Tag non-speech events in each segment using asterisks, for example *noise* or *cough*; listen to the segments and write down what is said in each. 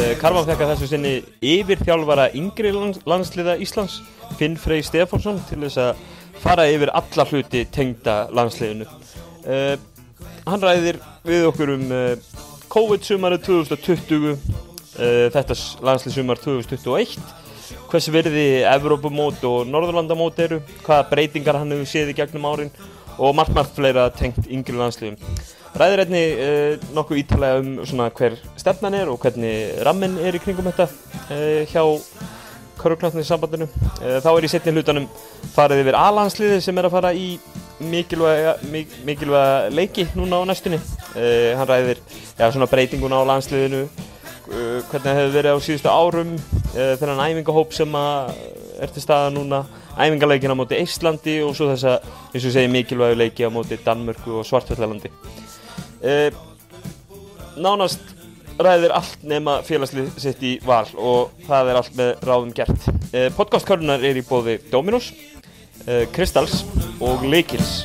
Eh, Karvan fekk að þessu sinni yfir þjálfara yngri lands, landsliða Íslands Finn Frey Stefánsson til þess að fara yfir alla hluti tengda landsliðinu. Uh, Hann ræðir við okkur um uh, COVID-sumarið 2020 uh, þetta landsliðsumar 2021 hversu verði Evrópumót og Norðurlandamót eru hvaða breytingar hann hefur séð í gegnum árin og margt margt fleira tengt yngri landsliðum ræðir einni uh, nokkuð ítalega um svona hver stefnan er og hvernig rammin er í kringum þetta uh, hjá Körugknattni sambandinu uh, þá er í setni hlutanum farið yfir A-landsliði sem er að fara í mikilvæga, mik mikilvæga leiki núna á næstunni. Uh, hann ræðir ja, svona breytinguna á landsliðinu uh, hvernig það hefur verið á síðustu árum uh, þennan æfingahóp sem er til staða núna æfingarleikin á móti Íslandi og svo þess að eins og segi mikilvægu leiki á móti Danmörku og Svartfjallalandi uh, nánast ræðir allt nema félagslið sitt í val og það er allt með ráðum gert. Uh, podcastkörnunar er í bóði Dominos uh, Kristals og Leikils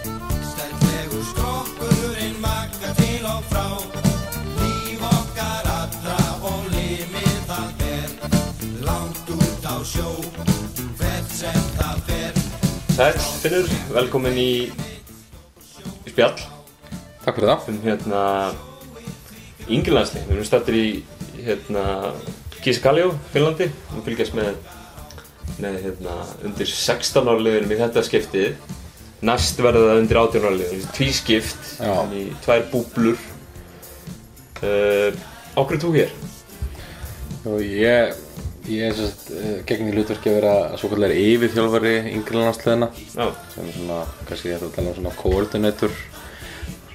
Sæl, Finnur, velkomin í, í spjall Takk fyrir það. Um hérna yngirlandsli, við erum stættir í hérna Kisikaljó, Finnlandi. Og fylgjast með, með hérna undir 16 árliðinum í þetta skiptið. Næst verða það undir 18 árliðinum tvískipt í tvær búblur. Uh, Okkur er þú hér? og ég, ég er sérst uh, gegn í hlutverki að vera svo kallar yfirþjálfari yngri landsliðina Já, sem er svona, kannski ég ætla að tala um svona koordinator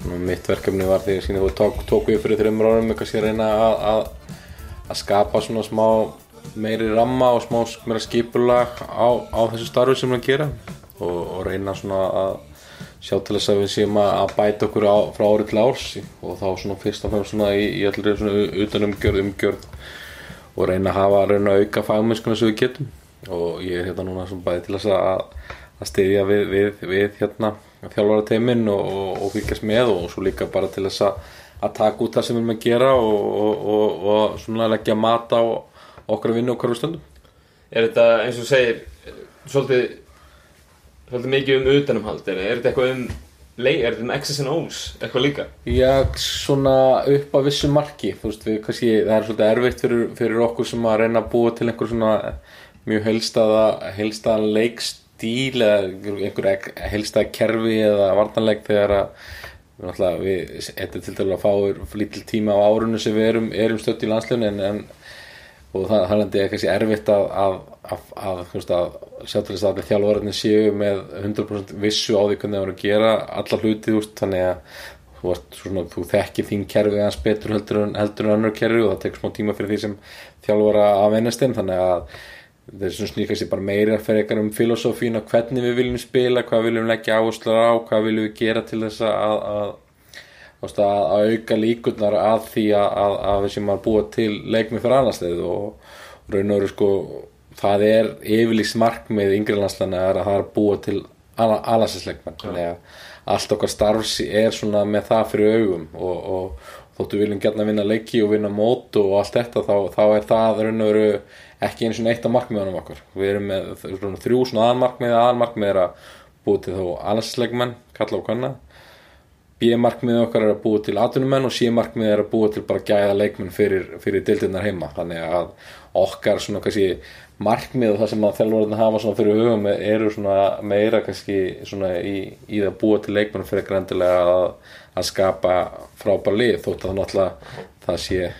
mitt verkefni var því að þú tók, tók við fyrir þreymur árum með kannski að reyna að, að, að skapa svona smá meiri ramma og smá meira skipulag á, á þessu starfi sem við erum að gera. Og, og reyna svona að sjá til þess að við séum að bæta okkur á, frá ári til árs. Og þá svona fyrst og fremst svona í, í allir svona utanumgjörð, umgjörð og reyna að hafa, reyna að auka fagmennskuna sem við getum. Og ég er hérna núna svona bæði til þess að, að styðja við, við, við hérna þjálfara teiminn og, og, og fylgjast með og svo líka bara til þess að, að taka út það sem við erum að gera og, og, og svona leggja mat á okkar að vinna okkar við stundum er þetta eins og segir svolítið, svolítið mikið um utanumhald er, þetta eitthvað um leik, er þetta um X's and O's eitthvað líka? Já, svona upp að vissu marki þú veist, við kannski, það er svolítið erfitt fyrir, fyrir okkur sem að reyna að búa til einhver svona mjög heilstaða heilstaðan leikstíl eða einhver heilstaða kerfi eða vartanleik þegar að við, þetta er til dælu að fá lítil tíma á árunni sem við erum, erum stött í landsleginu en, en og það hælandi er kannski erfitt að, að, að, að, þú veist, að sjá til þess að allir þjálfvararnir séu með 100% vissu á því hvernig það voru að gera alla hluti, þú veist, þannig að þú, svona, þú þekkir þín kerfi aðeins betur heldur en, heldur en önnur kerfi og það tekur smá tíma fyrir því sem þjálfvara að vennast inn, þannig að svona snýkast ég bara meira fyrir eitthvað um filosófín og hvernig við viljum spila, hvað viljum leggja áherslu á, hvað viljum við gera til þess að að að, að auka líkurnar að því að, að, við sem að búa til leikmið fyrir annarsleið og, raun og veru sko það er yfirlýst markmið yngri landslana er að það er að búa til alhansinsleikmenn þannig að allt okkar starfs er svona með það fyrir augum og, og þóttu viljum gætna vinna leiki og vinna mót og allt þetta þá, þá er það raun og veru ekki eins og eitt af markmiðunum okkar. Við erum með þrjú svona aðalmarkmið. Aðalmarkmið er að búa til þá alhansinsleikmenn, kalla og kanna B-markmiðið okkar er að búa til atvinnumenn og C-markmiðið er að búa til bara gæða leikmenn fyrir, fyrir dildirnar heima. Þannig að okkar svona kannski markmið og það sem að þjálfurinn hafa svona fyrir hugum eru svona meira kannski svona í, í það að búa til leikmenn fyrir grandilega að, að skapa frábær lið þótt að náttúrulega það sé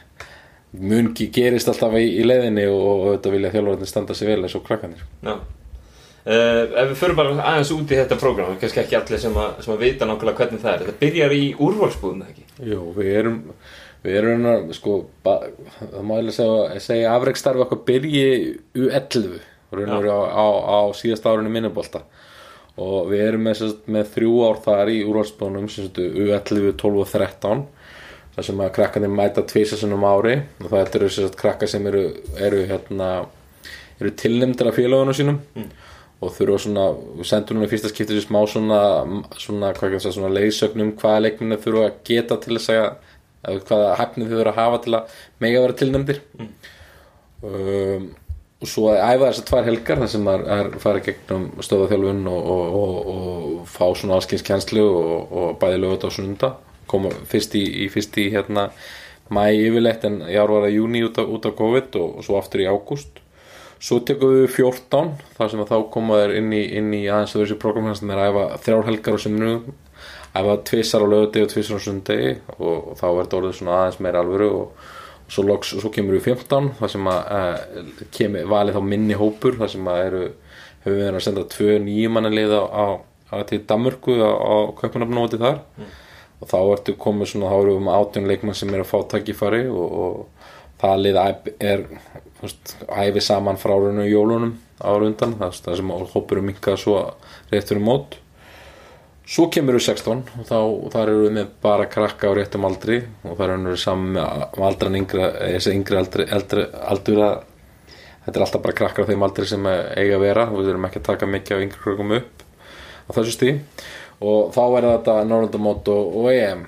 munki gerist alltaf í, í leiðinni og, og þetta vilja þjálfurinn standa sig vel eins og krakkanir Já Uh, ef við förum bara aðeins út í þetta prógram kannski ekki allir sem að, sem að vita nákvæmlega hvernig það er. Þetta byrjar í úrvalsbúðum ekki? Jú, við erum við erum að, sko ba, það má ég segja, segja afreikstarfi okkar byrji U11 raun og veru á, á, á síðast árunni minnubólta og við erum með, sérst, með þrjú ár þar í úrvalsbúðunum U11, 12 og 13 þar sem að krakkarnir mæta tvísasunum ári. Og það eru sérst krakkar sem eru, eru hérna eru tilnæmdir af félagunum sínum. Mm. Og þurfa svona, við sendum núna í fyrsta skipti sér smá svona, svona, að svona leiðsögnum hvaða leikminni þurfa að geta til þess að, hvaða hæfni þau þurfa að hafa til að mega vera tilnæmdir um, og svo að æfa þessar tvær helgar þar sem er farið gegnum stöðaþjálfun og, og, og, og fá svona allskins kjenslu og, bæði lögut á sunda koma fyrst í, í fyrst í hérna mæ yfirleitt en í ár var það júni út af COVID og svo aftur í ágúst svo tekum við 14 þar sem að þá koma þeir inn í, inn í aðeins sér program sem er að æfa þrjár helgar á sunnum æfa tvissar á lögudegi og tvissar á sundegi og, og þá er þetta orðið svona aðeins meira alvöru og, og svo, loks, svo kemur við 15 þar sem að uh, kemur valið þá minni hópur þar sem að eru hefur við verið að senda tvö nýjumannalið á, á, til Danmörku á, á kaupunafnóti þar. Og þá ertu komið svona, þá erum við með átjón leikmann sem er að fá takkifari og, og það lið er æfi saman frá raunum jólunum ára undan, það, sem hópurum minkað svo rétt fyrir mót. Svo kemur við 16 og þá þar eru við með bara krakka á réttum aldri og það er við saman með aldran yngri, þessi yngri aldri, eldri, aldur að þetta er alltaf bara krakkar á þeim aldri sem eiga að vera. Og við erum ekki að taka mikið af yngri krökkum upp á þessu stíð og þá er þetta Norrlandamót og, og EM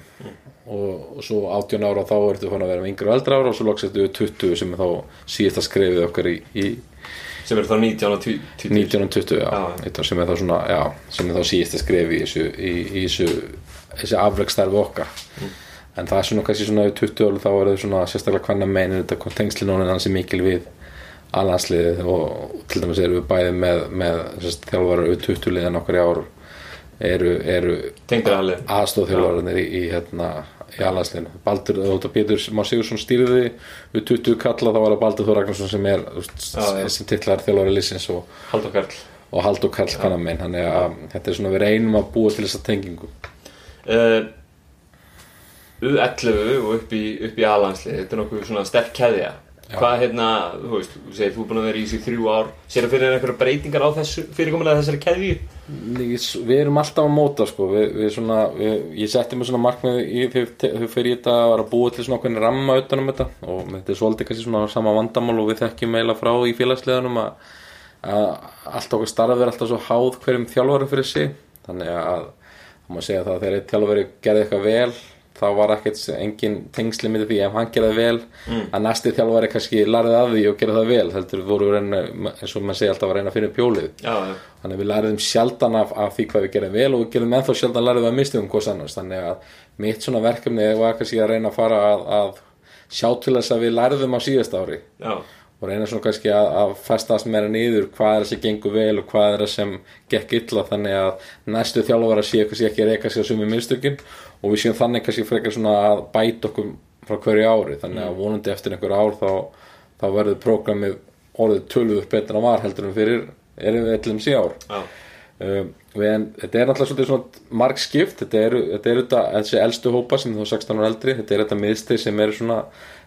og, og svo 18 ára þá ertu fann að vera með yngri og eldri ára og svo loks ertu við 20 sem er þá síðasta skrefið okkar í, í sem eru þá 19 og 20 19 og 20 já. Þetta sem er þá svona, já, sem er þá síðasta skrefið í þessu, þessu þessi afrekstarfi okkar. En það er svona kannski svona við 20 ára þá er það svona sérstaklega hvernig meinir þetta tengslin honum hansi mikil við alhansliðið og, og til dæmis erum við bæði með, með sérst, þjálfarar við 20 liðan okkar í ár eru, eru aðstofþjálfararnir í, í hérna í alhansliðinu Baldur, þótt að Pétur Már Sigursson stýriði við 20 kalla þá var það Baldur Þór Ragnarsson sem er þú veist, Já, sem titlar þjálfari liðsins og, Haldur Karl. og Haldur Karl kannan minn. Þannig að þetta er svona við reynum að búa til þessa tengingu. Uh, U11 og upp í, í A-landslið þetta er nokkuð svona sterk keðja hvað hérna, þú veist, þú segir þú er búin að vera í sig þrjú ár. Sér að fyrir einhverja breytingar á þessu fyrirkomulega þessari keðju? Við, erum alltaf að móta sko. við, við svona, við, ég setti mig svona markmið í þegar fyrir þetta að vera búa til svona okkur ramma utanum þetta. Og þetta er svolítið kannski svona sama vandamál og við þekkjum meila frá í félagsleðunum að, að allt okkar starf er alltaf svo háð hverjum þjálfarum fyrir sig. Þannig að það má segja það að þegar einn þjálfari gerði eitthvað vel þá var ekkert engin tengsli með því ef hann gerði vel að næsti þjálfari kannski larði að því og gerði það vel heldur voru reyna, eins og maður segja alltaf að reyna að finna upp hjólið. Já, já, þannig að við læriðum sjaldan af, af því hvað við gerðum vel og við gerðum ennþá sjaldan læriðum að mistum hvers annars. Þannig að mitt svona verkefni var kannski að reyna að fara að, að sjá til þess að við læriðum á síðast ári. Já, og reyna svona kannski að, að festast meira niður hvað er það sem gengur vel og hvað er það sem gekk illa þannig að næstu þjálfara sé kannski ekki að reyka sig á sumi minnstökin og við séum þannig kannski frekar svona að bæta okkur frá hverju ári. Þannig að vonandi eftir einhver ár þá, þá verður prógramið orðið töluður betur en var heldur en fyrir erum við ellum sí ár. Um, en þetta er náttúrulega svolítið svona marg skipt, þetta eru þetta, þessi elstu hópa sem er þá 16 ára eldri. Þetta er þetta miðstið sem eru svona,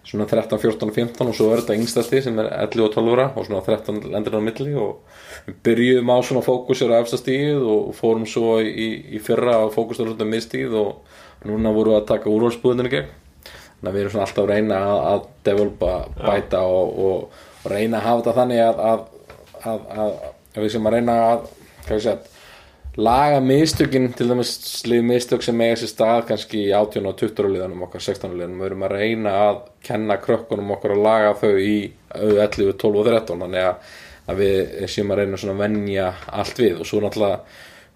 svona 13, 14 og 15 og svo er þetta yngstasti sem er 11 og 12 ára og svona 13 lendir á milli og við byrjuðum á svona fókusur á efsta stíð og fórum svo í, í fyrra á fókusur á svona miðstíð og núna vorum við að taka úrvalsbúðinu gegn. Þannig að við erum svona alltaf að reyna að, að developa, bæta og, og, og reyna að hafa þetta þannig að, að, að, við sem að reyna að laga mistökin til dæmis slið mistök sem eiga sér stað kannski í 18 og 20 liðanum okkar 16 liðanum, við erum að reyna að kenna krökkunum okkar að laga þau í 11, 12 og 13 þannig að, að við séum að reyna svona að venja allt við. Og svo náttúrulega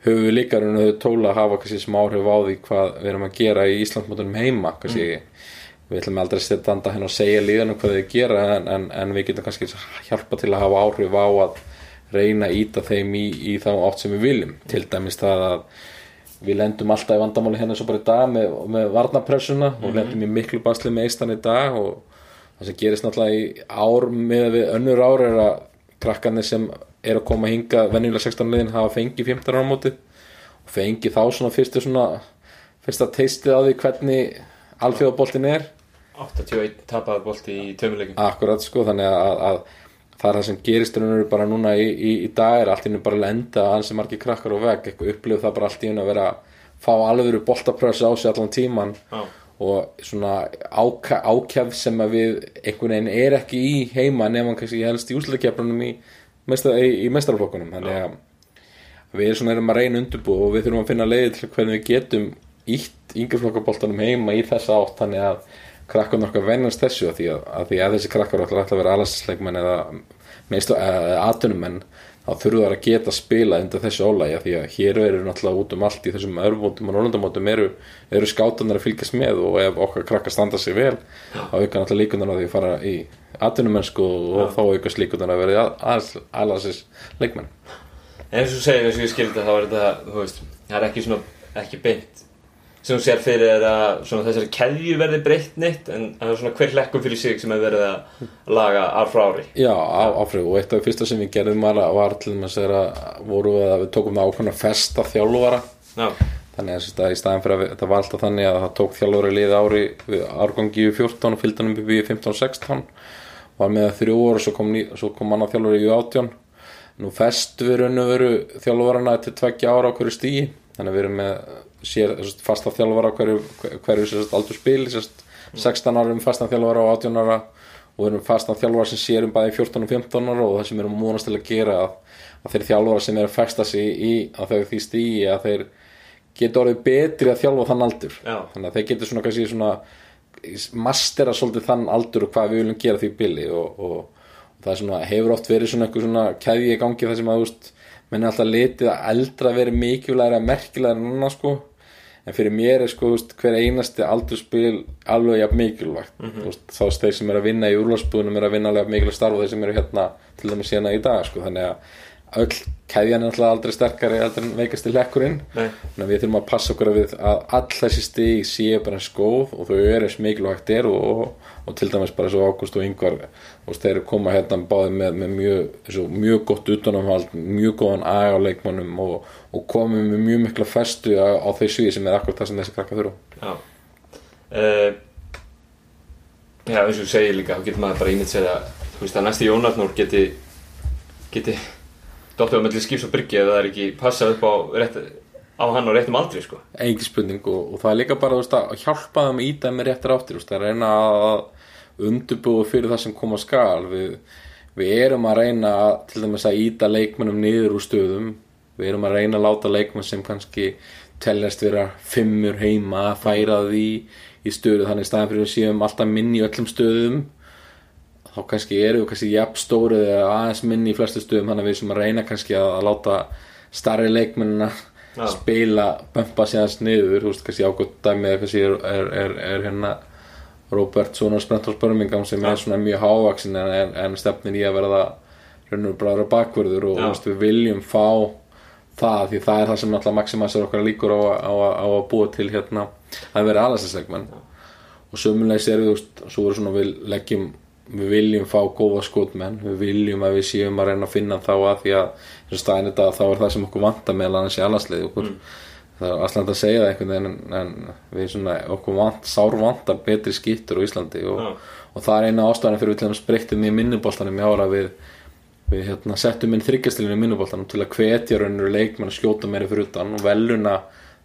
höfum við líka raun og þau tóla að hafa kannski smá áhrif á því hvað við erum að gera í Íslandsmótunum heima kannski. Við ætlum aldrei að setja anda henn og segja líðanum hvað þau gera en, en, en við getum kannski hjálpa til að hafa áhrif á að reyna að íta þeim í, í þá átt sem við viljum. Til dæmis það að við lendum alltaf í vandamáli hérna svo bara í dag með, með varnapressuna og lendum í miklu basli með eistan í dag og það sem gerist náttúrulega í ár með við önnur ár er að krakkarnir sem er að koma hinga venjulega 16 liðin hafa fengið 15 ára á móti og fengið þá svona fyrstu svona fyrsta teistið á því hvernig alþjóðaboltin er. 81 tapaði bolti í tömuleikum Akkurat sko, þannig að, að það er það sem gerist bara núna í, í, í dag er allt í hennu bara að lenda að hans er margir krakkar og veg, upplifð það bara allt í hennu að vera að fá alvöru boltaprössu á sig allan tíman já, og svona ákjaf sem að við einhvern veginn er ekki í heima nema kannski helst í úsleikefnunum í, í, mestarflokkunum þannig að við erum erum að reyna undirbú og við þurfum að finna leiði til hvernig við getum ítt yngjaflokkaboltanum heima í þessa átt. Þannig að krakkarnir okkar venjast þessu að því að, að, því að þessi krakkar ætla að vera alastinsleikmenn eða meist aðtunumenn þá þurfa þær að geta spila undir þessu ólægi því að hér eru náttúrulega út um allt í þessum örfmótum og norðundamótum eru, eru skátunar að fylgjast með og ef okkar krakkar standa sig vel þá auka náttúrulega líkunar að því að fara í aðtunumennsku og Já. þá auka slíkunar að vera alasis leikmenn En eins og segir eins og ég skildi þá er þetta, þú veist, það er ekki svona, ekki beint sem þú sér fyrir er að þessari keðju verði breytt neitt en það er svona hver hlekkum fyrir sig sem hefur verið að laga ár frá ári. Já, áfrið. Og eitt af því fyrsta sem við gerðum var, var til þess að við að við tókum það ákveðna festa þjálfvara Já. þannig að í staðin fyrir að þetta var alltaf þannig að það tók þjálfvara liði ári við árgangi í 14 og fylgdanum við í 15-16 var með þrjú orð og svo kom, kom manna þjálfvara í 18 nú festu við raun og veru þjálfvarana til tveggja ára á hverju stíi þannig að við erum með sér, fasta þjálfvara hverju, hverju aldur spil sérst, 16 árum fastan þjálfvara og 18 ára. Og við erum fastan þjálfvara sem sérum bæði 14 og 15 ára og það sem erum múnast til að gera að, að þeir þjálfvara sem eru að festa sig í að þau því stíi að þeir geta orðið betri að þjálfa þann aldur. Já. þannig að þeir getur svona, svona mastera svolítið þann aldur og hvað við viljum gera því bili og, og, og það svona, hefur oft verið svona eitthvað svona kæði í gangi þar sem að menn er alltaf litið að eldra verið mikilvægir að merkilægir en annars sko en fyrir mér er sko veist, hver einasti aldurspil alveg jafn mikilvægt mm -hmm. veist, þá þeir sem er að vinna í úrlásbúðunum er að vinna alveg mikilvægt starf og þeir sem eru hérna til dæmis hérna í dag sko þannig að öll kæðjan er alltaf aldrei sterkari aldrei veikast í lekkurinn þannig að við þurfum að passa okkur að við að all þessi stíg séu bara skóð og þau eru eins mikilvægt er og, og, og til dæmis bara svo Ágúst og Yngvar og þeir koma hérna báði með, með mjög, mjög gott utanumhald mjög góðan aga á leikmannum og, og komið með mjög mikla festu á, á þessu sem er akkur það sem þessi krakka þurfa. Já. Uh, Já eins og þú segir líka þá getur maður bara ímynd segja að næsti Jónarnór geti geti dóttið á melli skips og bryggja ef það er ekki passað upp á, rétt, á hann og réttum aldri sko. Engi spurning og, og það er líka bara að hjálpa þeim í það með réttir áttir veist, að reyna að undurbúa fyrir það sem koma skal. Við, við erum að reyna til dæmis að íta leikmennum niður úr stöðum. Við erum að reyna að láta leikmenn sem kannski tellast vera fimmur heima að færa því í stöðu þannig staðan fyrir að séum alltaf minni í öllum stöðum þá kannski eru við kannski jafn stórið eða aðeins minni í flestu stöðum þannig að við sem að reyna kannski að, að láta starri leikmennina ja. spila bömpa síðans niður þú veist kannski ágótt dæmið kannski er, er, er, er hérna Robert Sónar Sprentors Birmingham sem ja. er svona mjög hávaksin en, en stefnin í að verða raun og bráður og bakverður og ja. veist, við viljum fá það því það er það sem alltaf maximasar okkar líkur á, á, á, á að búa til hérna að vera alastinsleikmenn og sömulegs er við, þú veist, svo er svona við leggjum við viljum fá góða skotmenn við viljum að við séum að reyna að finna þá að því að þetta, þá er það sem okkur vanta meðal annars í alhanslið okkur mm. það er alltaf að segja það einhvern veginn en, en við svona, okkur vant, sár vantar betri skýttur á Íslandi og, ja. og það er eina ástæðan fyrir við spreytum í minnubóltanum í ára við, við hérna, settum inn þryggjastilinu í minnubóltanum til að hvetja raunir leikmenn að skjóta meiri fyrir utan og veluna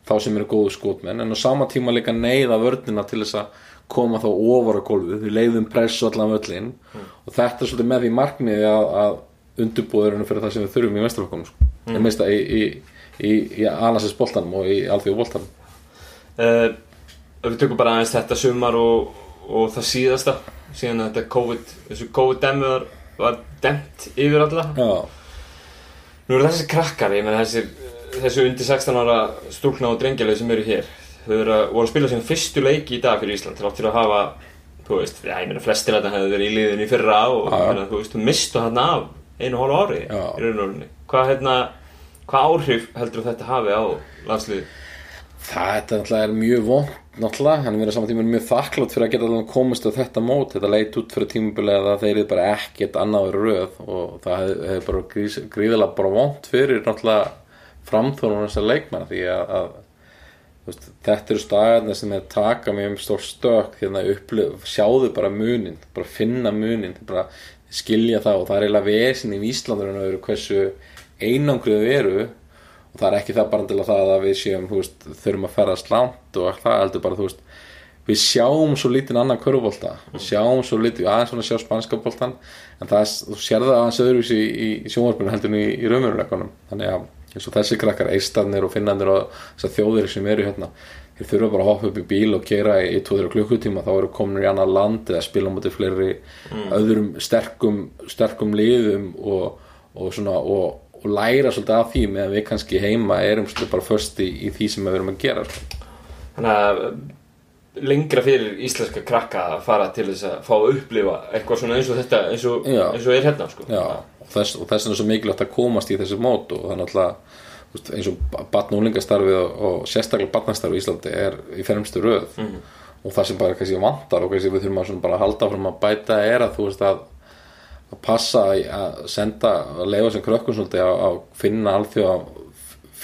þá sem eru góðu skotmenn en á sama tíma líka neyða vördina til þess að koma þá ofar á gólfið við leiðum pressu allan völlin mm. og þetta er svolítið með því markmiði að, að undurbúðurinn fyrir það sem við þurfum í mestarflokkunum sko. mm. en meista í, í, í, í Alasis boltanum og í Alþjóð boltanum uh, Við tökum bara aðeins þetta sumar og, og það síðasta síðan að þetta COVID þessu COVID-demmiðar var demt yfir alltaf Já. Nú eru þessi krakkar, ég menn þessi þessu undir 16 ára stúlna og drengjalið sem eru hér þau voru að spila sín fyrstu leiki í dag fyrir Ísland til að hafa, þú veist, já, ég meina flestir að það hefði verið í liðinni fyrra og ja. meina, þú veist, þú mistu hann af einu hálf ári ja. í raun og orðinni hvað, hérna, hvað áhrif heldur þetta hafi á landsliði? Það er mjög vond náttúrulega, hann verið saman tíma mjög þakklátt fyrir að geta komist á þetta mót, þetta leit út fyrir tímubilega að þeir eru bara ekkert annaður röð og það hefur bara gríðilega bara vond fyrir náttúrulega framþónum þessar leikmenn því að, að veist, þetta eru staðarna sem er taka mjög stór stök hérna upplöf, sjáðu bara munin bara finna munin, bara skilja það og það er eiginlega vesin í Íslandur en eru hversu einangriðu veru og það er ekki það bara til að það að við séum, veist, þurfum að ferðast langt og það heldur bara, þú veist við sjáum svo lítinn annan körubólta við sjáum svo lítið, aðeins svona sjá spanska bóltan en það er, þú sér það aðeins öðruvísi í, í, sjónvarpunum heldur í, í raunveruleikunum þannig að eins og þessi krakkar eistarnir og finnandir og þessar þjóðir sem eru hérna þeir þurfa bara að hoppa upp í bíl og keira í 2-3 klukkutíma þá eru komin í annar land eða spila mútið fleiri öðrum sterkum, sterkum liðum og, og svona og, og læra svolítið af því meðan við kannski heima erum svolítið bara först í, í því sem við erum að gera sko. Þannig að lengra fyrir íslenska krakka að fara til þess að fá að upplifa eitthvað svona eins og þetta eins og, eins og er hérna sko. Og þess, vegna er svo mikilvægt að komast í þessi mót og þannig alltaf eins og batn og og, sérstaklega batnastarfið í Íslandi er í fermstu röð. Og það sem bara kannski vantar og kannski við þurfum að halda fram að bæta er að þú veist að að passa að senda að leifa sem krökkun svolítið að, að finna alþjóða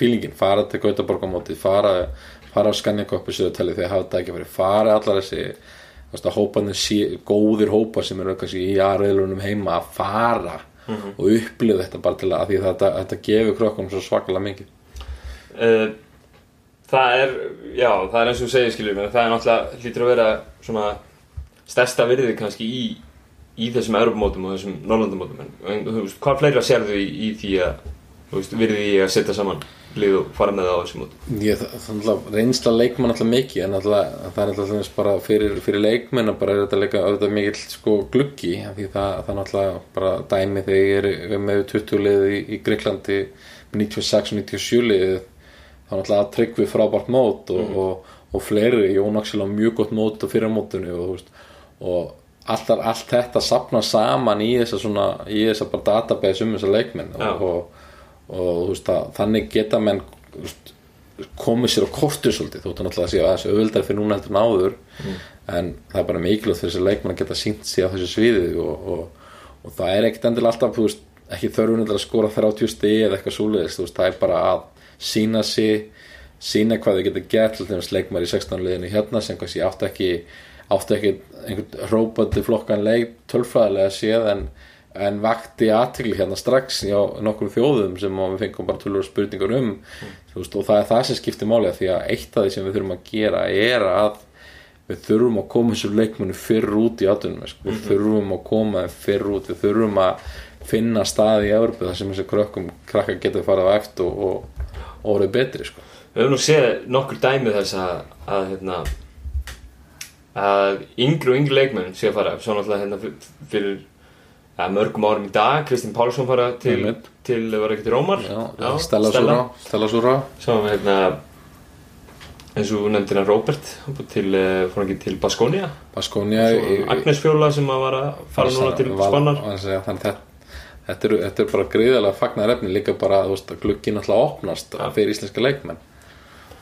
fílingin, fara til Gautaborgamóti fara, fara á Skanjakoppi Söðutelli þegar hafa þetta ekki verið, fara allar þessi sé, góðir hópar sem eru í aðreilunum heima að fara og upplifa þetta bara til að, því að þetta, þetta gefur krökkunum svo svakalega mikið. Uh, Það er, já, það er eins og þú segir skilur mér, það er náttúrulega hlýtur að vera svona stærsta virðið kannski í, í þessum Europamótum og þessum Norrlandamótum en, þú veist, hvað fleira sérðu í, í því að, þú veist, virðið í að setja saman lið og fara með það á er náttúrulega reynsla leikmann alltaf mikið en alltaf, það er alltaf bara fyrir, fyrir leikmenn bara er þetta leika auðvitað mikill sko gluggi því það, það er náttúrulega bara dæmi þegar ég er með 20 liði í, í Greiklandi 96 og 97 liðið þá náttúrulega að tryggvi frábært mót og, og, og fleiri, Jón Axel á mjög gott mót og, þú veist, og allt, allt þetta sapna saman í þessa svona í þessa bara database um þessa leikmenn Já. og, og, þú veist að þannig geta menn þú veist, komið sér á kortur svolítið þóttu náttúrulega að sé að þessi auðvildar fyrir núna heldur en áður. En það er bara mikilvægt fyrir þessi leikmenn að geta sínt sig á þessu sviði og, og, og það er ekkert endilega alltaf þú veist, ekki þörfun að skora 30 stið eða eitthvað þú veist, það er bara að sína sig sína hvað þau geta gert til þess leikmar í 16 liðinu hérna sem kannski átti ekki átti ekki einhvern hrópandi flokkan leik tölfræðilega séð en, en vakti aðtigli hérna strax hjá nokkur þjóðum sem við fengum bara tölur spurningar um þú veist, og það er það sem skiptir máli því að eitt af því sem við þurfum að gera er að við þurfum að koma þessu leikmennu fyrr út í aðtunum sko. við þurfum að koma þeim fyrr út við þurfum að finna staði í Evropu þar sem þessi krökkum krakkar getur farið á eftir og, og, og orðið betri sko. Við höfum nú séð nokkur dæmi þess að, að, hérna, að yngri og yngri leikmenn sé að fara svo náttúrulega hérna fyr- fyrir ja, mörgum árum í dag Kristinn Pálsson fara til, Einmitt. til var ekki til Rómar? Já, Stella Súra Stella Súra Svo hérna eins og hann fór til, eh, fór ekki til Baskonia Baskonia Agnes Fjóla sem að var að fara núna til Spannar þannig þetta Þetta er, þetta er bara greiðalega fagnar efni líka bara að glukkin alltaf opnast Ja. fyrir íslenska leikmenn.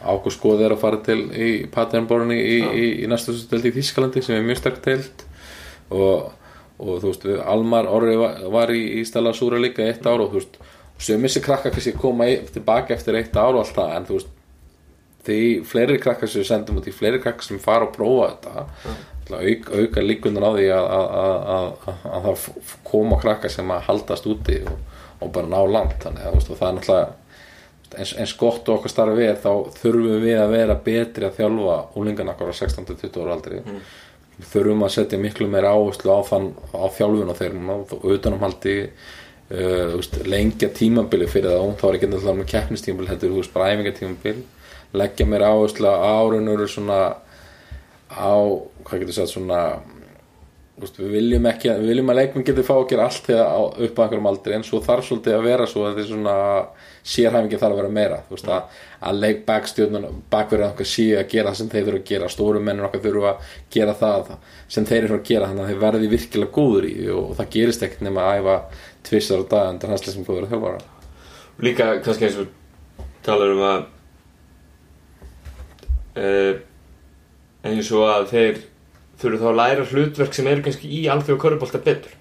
Ágúst Skoð er að fara til í Paternborni í, í, í, í næstu delt í Þískalandi sem er mjög sterk deild. Og, og þú veist Almar Orri var, í, í Stella Súra líka eitt ár og þú veist sem missi krakka kannski koma tilbaka eftir eitt ár og allt það en þú veist því fleiri krakkar sem við sendum og því fleiri krakkar sem fara og prófa þetta til að auka, líkunar á því að, að, að, að, að það koma krakkar sem að haldast úti og, og bara ná langt þannig að það er náttúrulega eins, eins gott og okkar starfi er þá þurfum við að vera betri að þjálfa úlingan okkar á 16-20 ára aldri. Við þurfum að setja miklu meira áherslu á, á þeirra og utanumhaldi uh, veist, lengja tímabili fyrir það þá er ekki náttúrulega með keppnistímabili heldur þú veist bara æfingatímabil. Leggja meira áherslu á árunur svona á, hvað getur sagt svona veist, við viljum ekki við viljum að leikmenn geti fá að gera allt þegar upp á einhverjum aldri en svo þarf svolítið að vera svo að því svona sérhæfingin þarf að vera meira þú veist að, að leik bakstjórnun bakverðin okkar sé að gera það sem þeir þurfa að gera stóru mennir okkar þurfa að gera það sem þeir eru að gera þannig að þeir verði virkilega góður í og, það gerist ekkert nema að æfa tvissar á dag undan hanslega sem góður að þjálfara Líka kannski eins og talar um að uh, eins og að þeir þurfu þá að læra hlutverk sem eru kannski í alþjóð körubólta betur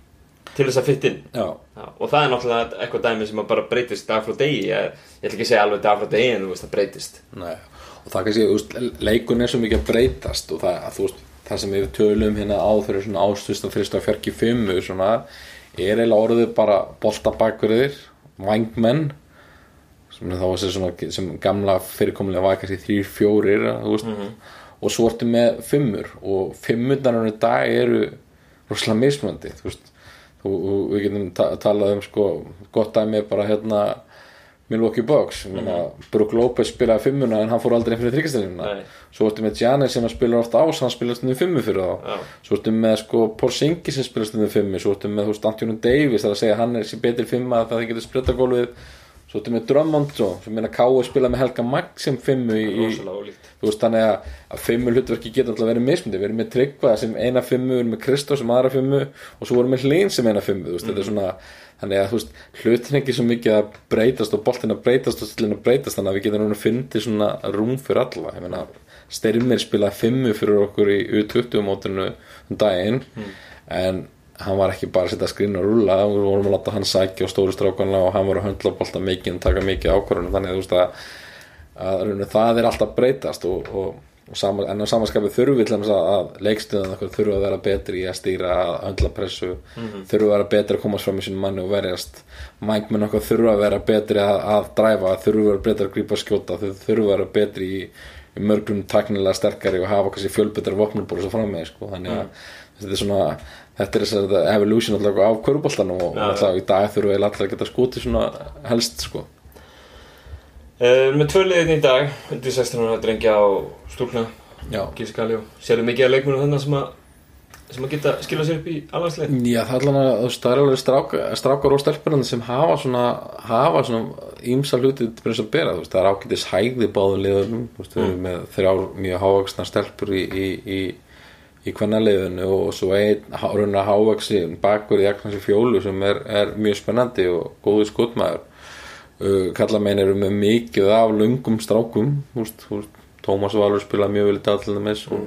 til þess að fytt inn og það er náttúrulega eitthvað dæmi sem að bara breytist dag frá degi. Ég, ég ætla ekki að segja alveg dag frá degi en þú veist það breytist. Nei, og það kannski, leikun er svo mikið að breytast og það, þú veist, það sem við tölum hérna á fyrir svona ástust að fimmu svona, er eiginlega orðið bara boltabakverðir, vangmenn sem þá sem, svona, sem gamla fyrirkomulega var kannski þrýr, fjórir, þú veist og svo ertu með fimmur og fimmurnar í dag eru rosalega mismöndi, þú veist. þú, og við getum ta talað um sko, gott dæmi bara hérna Milwaukee Bucks mm -hmm. Brook Lopez spilaði fimmuna en hann fór aldrei fyrir þryggastelina Nei. svo ertu með Giannis sem að spila ofta ás hann spila stundum fimmu fyrir þá Já. svo ertu með sko Porzingis sem spila stundum fimmu svo þú veist Antonio Davis það að segja að hann er sér betri fimma það þið getur spritta gólfið svo ertu með Drummond sem meina K.O. spila með Helga Magg sem fimmu í, þú veist þannig að, að fimmu hlutverki geta alltaf verið mismundi, við erum með Tryggva sem eina fimmu, við erum með Kristó sem aðra fimmu og svo erum við Hlín sem eina fimmu þú veist, þetta er svona, þannig að þú veist hlutin ekki svo mikið að breytast og boltin að breytast og stillin að breytast, þannig að við getum núna fundið svona rúm fyrir alla. Ég meina, Styrmir spilaði fimmu fyrir okkur í U20 mótinu um daginn, en hann var ekki bara að setja skrín og rúla við vorum að láta hann sækja á stóru strákanna og hann var að höndla bolta mikið og taka mikið ákvarðunum þannig að veist að að það er alltaf breytast og, og, og sama, en á samanskapið til þess að, okkur þurfi að vera betri í að stýra að höndla pressu þurfi að vera betri að komast fram í sín manni og verjast. Mængmenn okkur þurfi að vera betri að, að dræfa þurfi að vera betri að grípa skjóta þau þurfi að vera betri í mörgum taknilega sterkari og hafa kannski fjölbetra vopnubúr svo fram með sko. þannig að þetta er svona þetta er þess að evolution alltaf af köruboltanum og, og alltaf í dag þurfi við alltaf að geta skotið svona helst sko. uh, Með tvö liðin í dag undir 16 ára drengja á stúkna. Gískaljó, sérðu mikið að leikmunum þarna sem að sem að geta skila sér upp í alvarslið Já, það er allan að þú alveg stráka, strákar og stelpurinn sem hafa svona hafa svona ímsa hluti til þess að bera, þú veist, það er ágætis hægði báðu liðunum, þú veist, erum með þrjár mjög hávaksna stelpur í í, í, í kvennaliðinu og svo einn rauna hávaksin bakur í Agnarsi fjólu sem er, er mjög spennandi og góðu skotmaður. Uh, kalla megin eru með mikið af lungum strákum, þú veist, Tómas Valur spila mjög vel í dagallinu með og,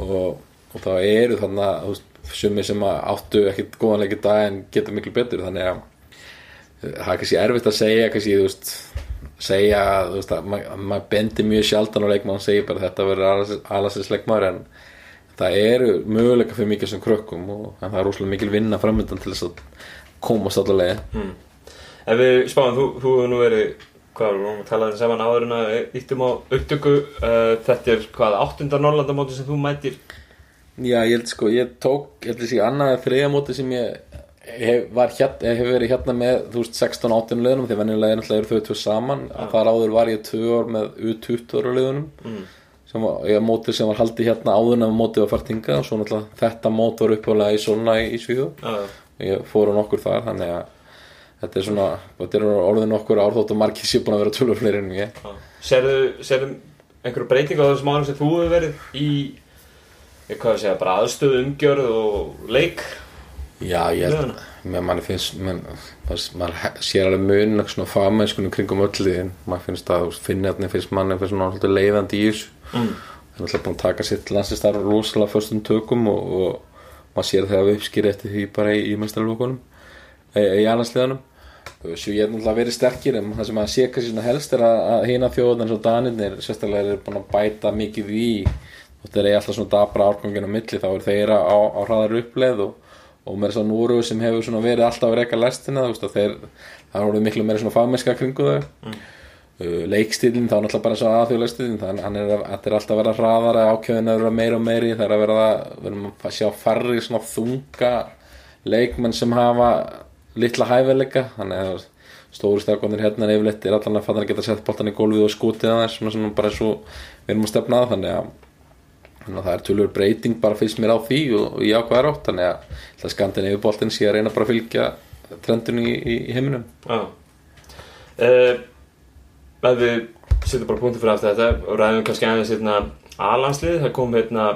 og, og það eru þannig að þú veist, sumi sem áttu ekkit góðanleiki dag en geta miklu betur þannig að eh, það er kannski erfitt að segja kannski, þú veist segja, þú veist, að maður ma bendir mjög sjaldan á leikmann og segir bara þetta verður aðlarsins leikmaður en það eru möguleika fyrir mikið sem krökkum og það er rosalega mikil vinna framöndan til þess að komast allavega mm. Ef við spáum, þú, þú hefur nú verið hvað, við vorum að tala þetta saman áður en að íttum á upptöku. Uh, þetta er hvað, áttunda Norrlandamóti sem þú mætir Já, ég held sko, ég tók, ég held að sé annað þriðja móti sem ég hef, hérna, hef verið hérna með, þú veist, 16-18 liðunum, því venjulega er náttúrulega þau tvö saman, að þar áður var ég tvö ár með U20 liðunum, mm. sem var, ég móti sem var haldið hérna áður að mótið var fært hingað, og svo náttúrulega þetta mót var uppálega í Solna í, í Svíðu, Já, ég fór á nokkur þar, þannig að þetta er svona, þetta er orðin nokkur árþótt og margir sé búin að vera tölur fleiri en ég. já. Serðu, serðu einhverju breytingu á þessum árum sem þú hefur verið í eh, hvað að segja, bara aðstöðu umgjörð og leik. Já, ég held með manni finnst man, maður, maður he- sér alveg mun svona fagmennskunum kringum öll liðin. Maður finnst að finnjarni finnst manni finnst svona leiðandi í þessu. Mm. það er alltaf búin að taka sitt landsistar rosalega föstum tökum og, og maður sér þegar við uppskýri eftir því bara í, í mestarlókunum e, í annarsliðanum svo ég er náttúrulega verið sterkir en það sem maður sé kannski svona helst er að, að hina þjóðan eins og danirnir sérstaklega er búin að bæta mikið í og þeir eru alltaf svona dabra árgangin á milli þá er þeirra á, á hraðar uppleið og og með þess að Núru sem hefur verið alltaf að reyka lestina þeir það er orðið miklu meira svona fagmennska kringu þau mm. leikstílinn þá er náttúrulega bara svo aðþjóðleikstílinn þannig er, að- þetta er alltaf að vera hraðara ákjöðin að vera meira og meiri það er að vera að sjá farri svona þunga leikmenn sem hafa litla hæfileika þannig að stóru stafkvæmdir hérna er yfirleitt er allan að fattan að geta sett boltan í gólfið og skotið að þess svona, svona bara svo við erum að stefna að þannig að þannig að það er tölur breyting bara fyrst mér á því og, ég ákvæðar átt þannig að, að skandin yfir boltin sé að reyna bara að fylgja trendun í, í, heiminum. Já. Uh, Ef við setjum bara punktu fyrir aftur þetta og ræðum kannski aðeins hérna A-landslið, það kom hérna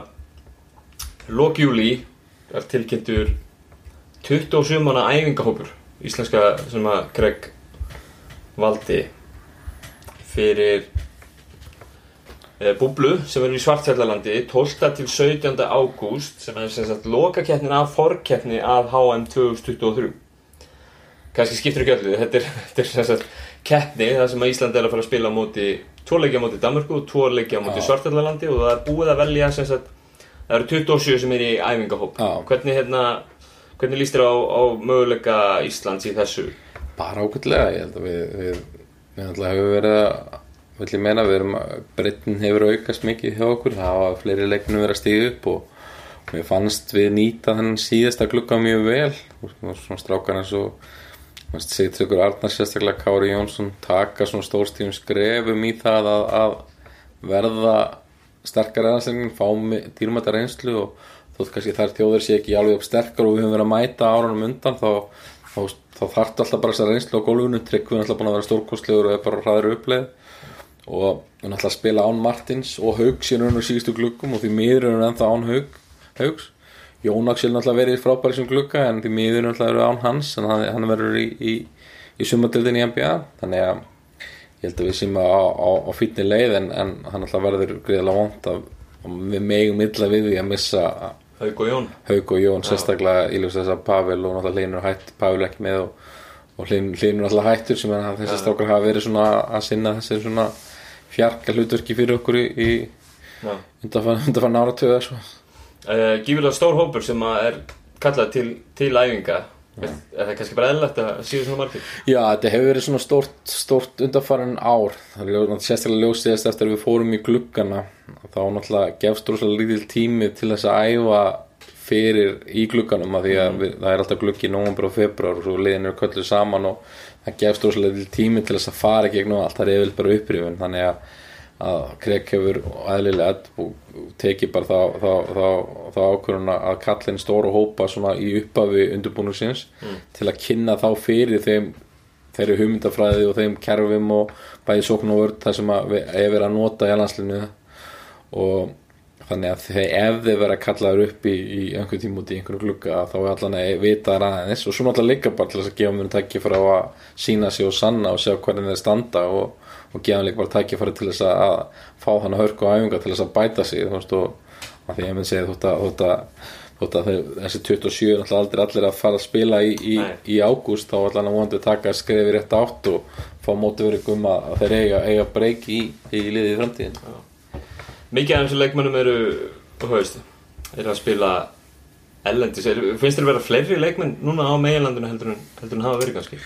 lok júli er tilkynntur 27 manna æfingahópur íslenska sem að Greg valdi fyrir búblu sem er í Svartfjallalandi 12. til 17. ágúst sem er sem sagt lokakeppnin af forkeppni af HM 2023 kannski skiptir ekki öllu þetta er, *laughs* þetta er sem sagt keppni þar sem að Ísland er að fara að spila móti tvo leikja á móti Danmörku og tvo leikja á móti Já. Svartfjallalandi og það er búið að velja sem sagt það eru 27 sem er í æfingahóp Já. hvernig hérna hvernig líst þér á, á möguleika Íslands í þessu bara ákveðlega, ég held að við við, við hefur verið að vill ég meina, við erum breytin hefur aukast mikið hjá okkur, það hafa fleiri leiknum verið að stíða upp og mér fannst við nýta þennan síðasta glugga mjög vel. Og svona strákar eins og Sýtryggur Arnar sérstaklega Kári Jónsson taka svona stórstífum skrefum í það að, að verða sterkar eðanslegin, fá dýrmæta reynslu og þótt kannski þær þjóðir sé ekki alveg upp sterkar og við höfum verið að mæta árunum undan þá, þá, þá þarftu alltaf bara þessa reynslu á gólfinu. Tryggvinn alltaf búin að vera stórkostlegur og er bara hraður uppleið og að spila án Martins og Haugs í raun og síðustu gluggum og því miður erum við ennþá án Haug, Haugs Jón Axel náttúrulega verið frábæri sem glugga en því miður náttúrulega eru án hans en hann, hann verður í, í, í sumardildin í NBA þannig að ég held að við séum á, á, á fýtni leið en, en hann náttúrulega verður greiðlega vond að við megum illa við því að missa Haug og Jón. Haug og Jón sérstaklega í ljós þess að Pavel og náttúrulega Hlynur hætt Pavel ekki með og, og Hlynur náttúrulega hættur sem er þessi strákar hafa verið að sinna þessi svona fjarka hlutverki fyrir okkur í, undanfann, undanfann áratöða svo. uh, Gífilega stór hópur sem er kallað til, til æfinga. Er er það kannski bara eðlilegt að síðu svona margir? Já, þetta hefur verið svona stórt, stórt undanfarin ár. Það er sérstaklega ljósið eftir að við fórum í gluggana. Þá náttúrulega gefst rosalega lítil tími til þess að æfa fyrir í glugganum að því að við, það er alltaf gluggi í nóvember og februar og svo liðin eru kölluð saman og það gefst rosalega tími til þess að fara gegn og allt. Það er yfirleitt bara upprifin þannig að, að Krek hefur eðlilega tekið bara þá, þá, þá, þá ákvörðun að kallin stóru hópa svona í upphafi undirbúningsins til að kynna þá fyrir þeim þeirri hugmyndafræði og þeim kerfum og bæði sókn og vörd það sem að við verið að nota í landslinu og þannig að þeir, ef þeir vera kallaður upp í, í einhver tíma út í einhverju glugga þá er allan að vita aðeins. Og svo náttúrulega líka bara til þess að gefa mér tæki frá að sína sig og sanna og sjá hvernig þeir standa og, og gefa mér líka bara tæki til þess að, að fá þannig hörku og æfinga til þess að bæta sig þú veist og að því ég myndi segja þótt að, þótt að, þótt að þeir, þessi 27 er aldrei allir að fara að spila í, í, í ágúst þá allan að vonandi taka skrefi rétt átt og fá mótiverið um að, að þeir eiga, eiga breyk í, liðið framtíðin Mikið af þessum leikmennum eru, veist, eru að spila ellendis. Er, finnst þér vera fleiri leikmenn núna á meginlandinu heldur en, heldur en hafa verið kannski?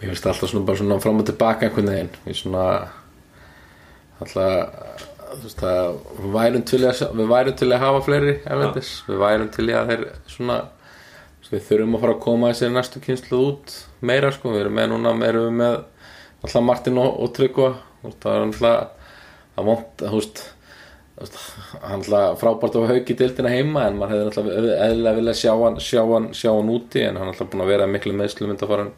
Mér finnst alltaf svona bara svona fram og tilbaka einhvern veginn. Ég svona alltaf þú veist að við værum til að, við værum til að hafa fleiri erlendis, við værum til að þeir svona við þurfum að fara að koma þessi næstu kynslu út meira sko, við erum með núna erum við með alltaf Martin og, og Tryggva. Það er alltaf þú veist þú veist, hann alltaf frábært að hauki dildina heima en maður hefði alltaf eðlilega viljað sjá hann, sjá hann, sjá hann úti en hann er alltaf búin að vera miklu meðslum undan farin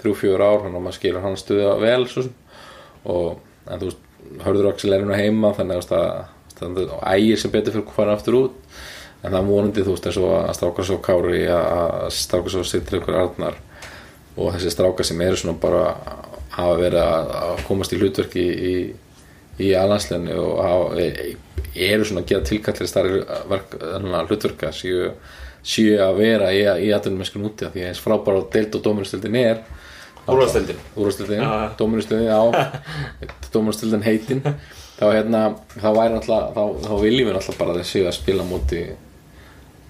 þrjú, fjör ár hann og maður skilur hann stuða vel og en þú veist, hörður Axel er hann heima þannig að það, ægir sem betur fyrir hvað aftur út. En það er vonandi þú veist eins og að stráka svo Kári að stráka svo sittir ykkur Arnar og þessi stráka sem eru svona bara hafa verið að, að komast í hlutverki í, í alansleinu og hafa, eru svona að gera tilkallir starri hlutverka séu, séu að vera í, í aðtunum mennskun úti því að eins frábæra deild og dómuristildin er úrvastildin, Já. dómuristildin á *laughs* dómuristildin heitin þá hérna, þá væri náttúrulega þá, þá viljum við náttúrulega bara séu að spila móti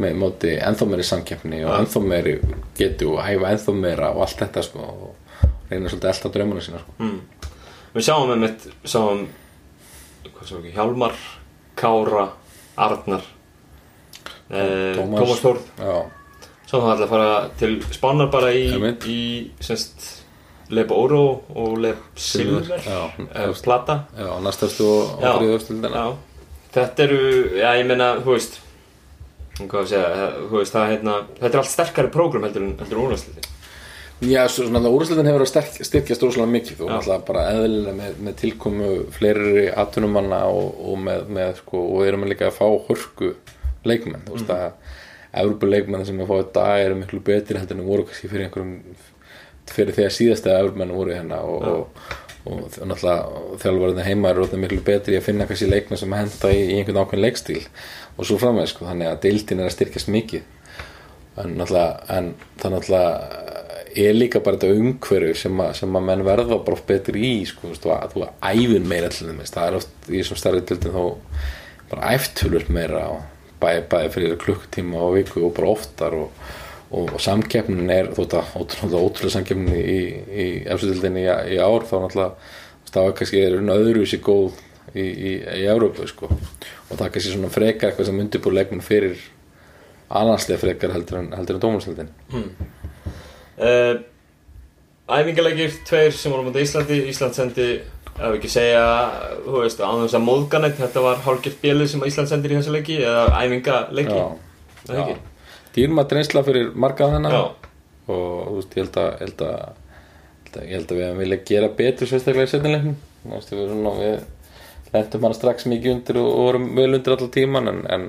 með móti ennþá meiri samkeppni og ennþá meiri getu og hæfa ennþá meira og allt þetta sko og reyna svolítið alltaf draumuna sína sko. Mm. Við sjáum með mitt, sjáum, ekki, Hjálmar, Kára, Arnar, eh, Tómas. Já, Sjáum það alltaf að fara til Spánar bara í, í semst, Leb Oro og Leb Silver, eh, Plata. já, næstastu og, Já, þetta eru, já ég meina, þú veist, hvað að segja, þú veist, það er hérna, þetta er allt sterkari prógram heldur en, úrvæðsliði. Já, svo svona úrstildin hefur að sterk, styrkjast rosalega mikið og náttúrulega bara eðlilega með, með tilkomu fleiri atvinnumanna og, og með, með sko, og erum við líka að fá hörku leikmenn, þú veist að Evropu leikmenn sem við fáum í dag eru miklu betri heldur en voru kannski fyrir einhverjum fyrir þegar síðasta Evropmenn voru hérna og, og, náttúrulega þjálfvarðin heima eru orðnir miklu betri að finna kannski leikmenn sem henda í, í einhvern ákveðin leikstíl og svo framveg sko, þannig að deildin er að styrkjast mikið. En náttúrulega en það náttúrulega er líka bara þetta umhverju sem, sem að menn verða bara betri í sko, þú veist, þú þú æfir meira til þeim það er oft í þessum starri dildin þá bara æftulur meira og bæði, bæði fyrir klukkutíma á viku og bara oftar og, og, og samkeppnin er þótt að ótrúlega, ótrúlega samkeppnin í, í efstudildinni í, í ár þá náttúrulega það var kannski er öðru sér góð í, í, Európu sko. og það er kannski svona frekar eitthvað sem undirbúr leikmenn fyrir annarslega frekar heldur en, en dómarstildin Uh, æfingarleikir, tveir sem voru mútið Íslandi. Ísland sendi, ef ekki segja þú veist, á þess að móðganett þetta var hálfgert bjelið sem Ísland sendir í þessu leiki eða ekki? dýrmætt reynsla fyrir marga þennan. Já. og þú veist, ég held að, ég held að, ég held að við hefum viljað gera betur sérstaklega í setnilegnum þú veist, við, svona, við lentum hann strax mikið undir og, vorum vel undir allan tíman en, en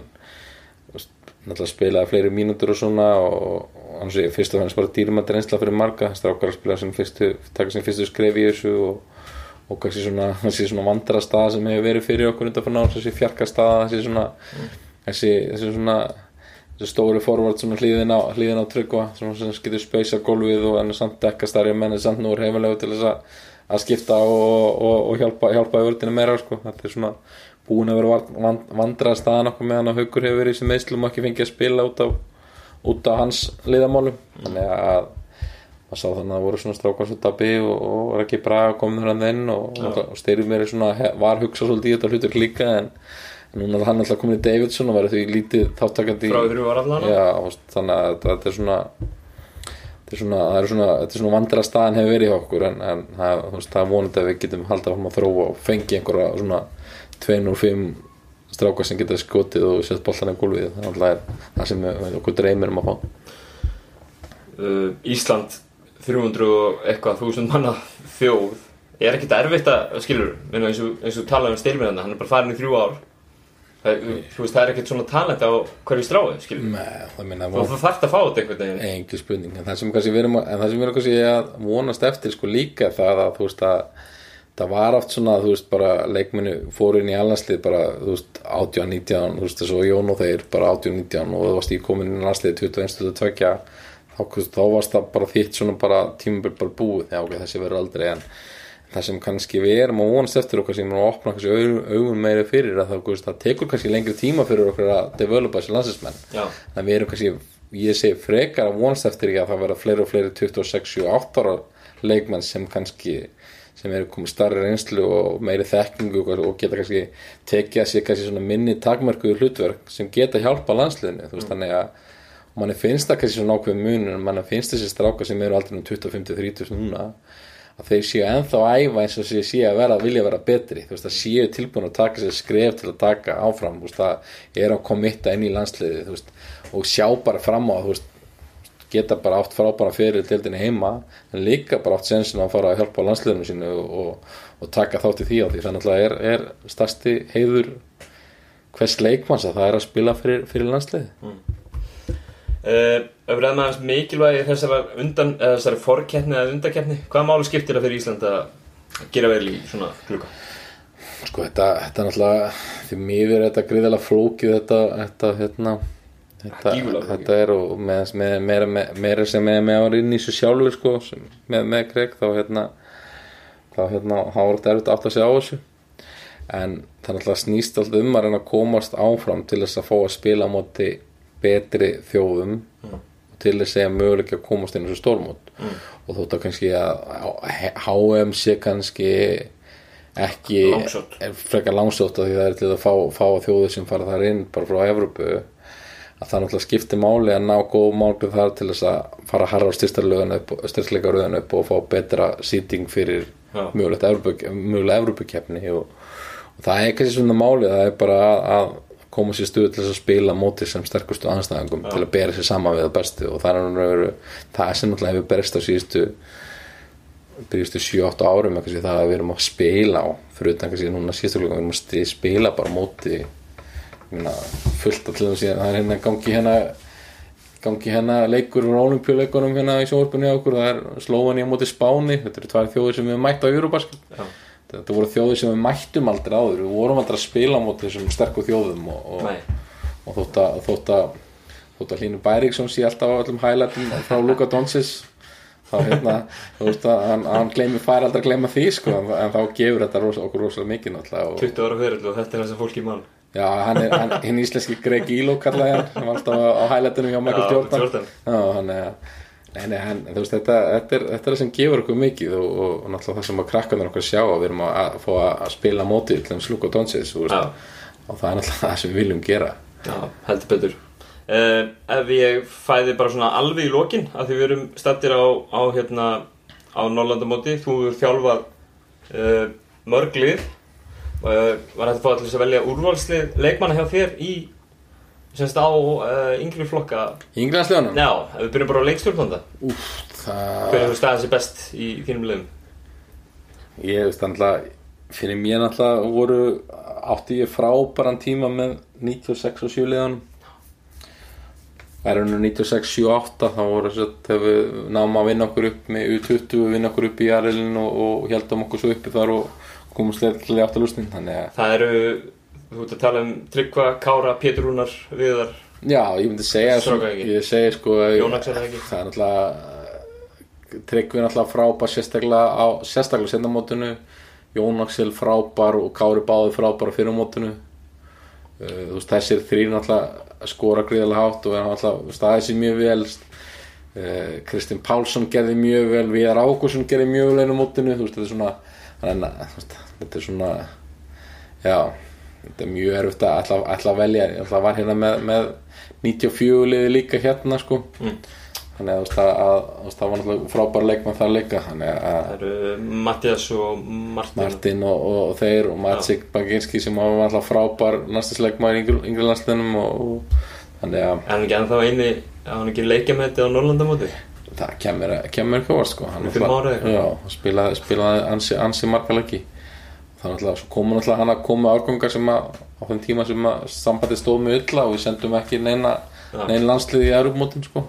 veist, náttúrulega spilaði fleiri mínútur og svona og hann sé fyrst og fannst bara dýrmætt reynsla fyrir marga strákar að spila sem fyrstu, taka sem fyrstu skref í þessu og, og kannski svona, *laughs* svona vandra stað sem hefur verið fyrir okkur undan fyrir nátt, þessi fjarka stað þessi svona, þessi, þessi svona þessi stóri forvart svona hlýðin á, á tryggva sem getur speysa gólfið og en samt dekka starri menn en samt nú er heimilegu til þess að, að skipta og, og, og hjálpa, hjálpa í vördinu meira sko. þetta er svona búin að vera vand, vandrað staðan okkur meðan að haugur hefur verið sem meðslum og ekki fengið að spila út af, út af hans liðamálum. Þannig að maður sá þannig að það voru svona strákar svo dabbi og, og var ekki braga komið hann inn og, og, og styrið mér svona var hugsað svolítið í þetta hlutur líka en, en núna hann alltaf komin í Davidson og verið því lítið þáttakandi Já, þannig að þetta- er svona þetta er svona, það er svona, þetta er svona vandra staðan hefur verið hjá okkur en, en það, það er vonandi að við getum haldið áfram að þróa og fengi einhverja svona 205 strákar sem geta skotið og sett boltan í gólfið það er það sem við, okkur dreymir um að fá. Uh, Ísland 300 og eitthvað þúsund manna þjóð. Er ekkert erfitt að, skilur eins og, eins og talaði um styrminanda, hann er bara farin í þrjú ár. Það, þú veist, það er ekkert svona talent á hverju stráði, skilur. Nei, það þú þarft að fá þetta einhvern veginn. Engin spurning en það sem kannski við erum að, en það sem við erum kannski að vonast eftir sko líka það að þú veist að það var oft svona þú veist bara leikmennu fóru inn í allanslið bara þú veist 18, 19 þú veist þess að Jón og þeir bara 18, 19 og þú varst í komin inn í landslið 21, 22 þá, þá varst það bara þitt svona bara tímabil bara búið. Já ok þessi verður aldrei en það sem kannski við erum að vonast eftir okkar sem er að opna kannski augun meiri fyrir að það, það tekur kannski lengri tíma fyrir okkur að developa þessi landslismenn Já, en við erum kannski, ég segi frekar að vonast eftir því að það verða fleiri og fleiri 26, 28 ára leikmenn sem kannski sem eru komið starri reynslu og meiri þekkingu og geta kannski tekið að sér kannski svona minni takmarkuðu hlutverk sem geta hjálpa landsliðinu þú veist þannig að manni finnst það kannski svona ákveð munur en manni finnst þessi stráka sem eru aldrei um 25-30 núna að þeir séu ennþá að æfa eins og séu, séu að vera vilja vera betri þú veist að séu tilbúin að taka sér skref til að taka áfram þú veist það er að komitta inn í landsliði þú veist og sjá bara fram á þú veist geta bara átt frábæra fyrir deildinni heima en líka bara átt sensin að fara að hjálpa landsliðinu sínu og, og, taka þátt í því á því. Þannig að er, er stærsti heiður hvers leikmanns að það er að spila fyrir, fyrir landsliði Uh, ef við ræðum aðeins mikilvægi þessari, undan, eða þessari forkeppni eða undakeppni, hvaða máli skiptir það fyrir Ísland að gera vel í svona klukka? sko þetta, þetta er náttúrulega því miður er þetta gríðilega flókið þetta, þetta hérna þetta, þetta er og með, með, meira, með, meira sem með, með ára inn í þessu sjálfur sko, með, með Greg þá hérna þá hérna var þetta erfitt að átta sig á þessu. En það náttúrulega snýst alltaf um að reyna að komast áfram til þess að fá að spila á móti betri þjóðum og til þess að möguleika að komast inn á þessu stórmót. Og þótt að kannski að HM sé kannski ekki er frekar langsótt af því það er til að fá, fá þjóður sem fara þar inn bara frá Evrópu að það náttúrulega skiptir máli að ná góð málið þar til þess að fara að harra á styrstleika rauðan upp og fá betra sýting fyrir mögulega Evrópukefni og, og það er kannski svona máli það er bara að, að koma sér stuð til þess að spila móti sem sterkustu anstæðingum til að bera sér saman við það bestu. Og það er náttúrulega það er sem náttúrulega hefur berist á síðustu byrjustu 7-8 árum sem það að við erum að spila á fyrir utan kannski núna síðustu klukkan við erum að spila bara móti meina, fullt af til þess að það er hérna gangi hérna gangi hérna leikur úr olimpíuleikunum hérna í sjónvarpunni á okkur. Það er Slóvani á móti Spáni. Þetta eru tvær þjóðir sem við höfum mætt á Eurobasket Já. þetta voru þjóðir sem við mættum aldrei áður. Við vorum aldrei að spila á móti þessum sterku þjóðum og, og, og þótt að þótt að, þótt að Hlynur Bæriksson sé alltaf á öllum highlightum frá Luka Doncic þá hérna, *laughs* þú veist að hann, hann gleymi, fær aldrei að gleyma því sko. En, en þá gefur þetta rosa, okkur rosalega mikið náttúrulega og, 20 ára fyrir og þetta er þess að fólki mann já, hann er hann, hinn íslenski Greg Ilo kallaði hann, hann var alltaf á, highlightunum hjá Michael Jordan, Jordan. Já, hann er Nei, nei, hann, þú veist, þetta, þetta, er, þetta er það sem gefur okkur mikið og, og, og náttúrulega það sem að krakkarnir okkur sjá að við erum að, að fá að, spila mótið til þeim slúk og donsins og, það er náttúrulega það sem við viljum gera. Já, heldur betur. Uh, Ef ég fæði bara svona alveg í lokin að því við erum stattir á, á hérna á Norrlandamóti, þú hefur þjálfað uh, mörg lið. uh, var þetta að fá allir að velja úrvalslið leikmanna hjá þér í semst á uh, yngri flokka Ínglandsleganum? Já, ef við byrjum bara á leikstjórnanda Úf, það... Hver hefur staðið sér best í þínum liðum? Ég veist náttúrulega, fyrir mér náttúrulega voru, átti ég frábæran tíma með 96 og 7 liðanum. Verðinu 96, 7, 8 þá voru þess að þegar við náum að vinna okkur upp með U20, við vinna okkur upp í Jarlinn og, og heldum okkur svo uppi þar og lustin. Þannig að, Það eru, þú ert að tala um Tryggva, Kára, Pétur Rúnar, Viðar já, ég myndi segja, sko, að- Jónaks er það ekki? það er náttúrulega, Tryggvi er náttúrulega frábær sérstaklega á, sérstaklega sendamótinu, Jón Axel frábær og Kári báði frábær á fyrirmótinu. Uh, þú veist, þessir þrýr náttúrulega skora gríðarlega hátt og er náttúrulega staðið sér mjög vel uh, Kristinn Pálsson gerði mjög vel Viðar Ágússon gerði mjög vel einu mótinu þú veist, þetta er svona þannig, að, þetta er svona já, þetta er mjög erfitt að ætla, ætla að velja, ég að var hérna með, með 94 liði líka hérna sko. Mm. þannig að, að, að það var náttúrulega frábær leikmann þar líka. Að Það eru Mattias og Martin. Martin og, og, og þeir og Matsik Baginski sem var alltaf frábær næstisleikmaður í yngri, landsliðnum og, og þannig að Er hann ekki ennþá eini, er hann ekki leikja með þetta á Norrlandamóti? Það kemur, kemur ekki óvart sko. Hann spilaði, spilaði ansi, ansi marga leiki. Það náttúrulega, svo komu náttúrulega hann að koma árgangar sem að á þeim tíma sem að sambandi stóð með illa og við sendum ekki neina, Já. neina landslið í Europamótin sko.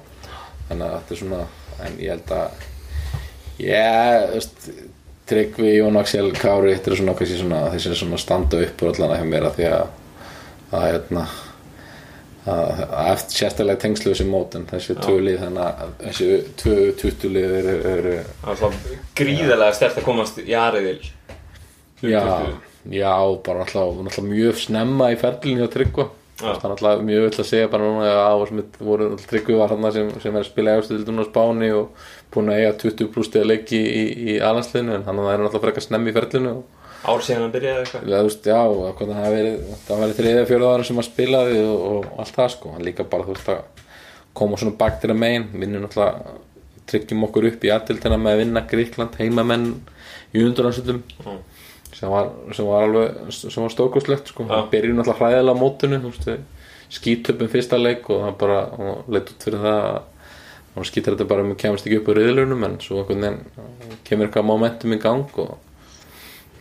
Þannig að þetta er svona en ég held að ég, Tryggvi, Jón Axel, Kári þetta er svona svona svona standa upp úr allana hjá mér að því að að hérna að, að eftir sérstaklega tengslu þessi mót en þessi tvö lið þannig að þessi tvö tuttulið eru, var gríðarlega stert að komast í Ariðil. Já, já, bara alltaf, mjög snemma í ferlinu hjá Tryggva. Það er alltaf mjög öll að segja bara núna að á sem voru alltaf Tryggvi var hann sem, sem er að spila eftir á Spáni og búin að eiga 20 pluss stiga leiki í, í alansliðinu en hann það er alltaf frekar snemmi í ferlinu og Ár síðan hann byrjaði eitthvað Eða, þú veist, já, það hafi verið verið þriðja fjóruð ára sem hann spilaði og, og allt það sko, hann líka bara þú veist að koma svona bak til að megin vinnum náttúrulega, tryggjum okkur upp í aðdildina með að vinna Gríkland heimamenn í unduransöldum Mm. sem sem var alveg sem var stórkostlegt sko, Já. hann byrjum náttúrulega hræðilega á mótinu, þú veist, skítöpum fyrsta leik og það bara hann leit út fyrir það að hann skýtar þetta bara um að kemast ekki upp á riðlunum en svo einhvern veginn kemur eitthvað momentum í gang og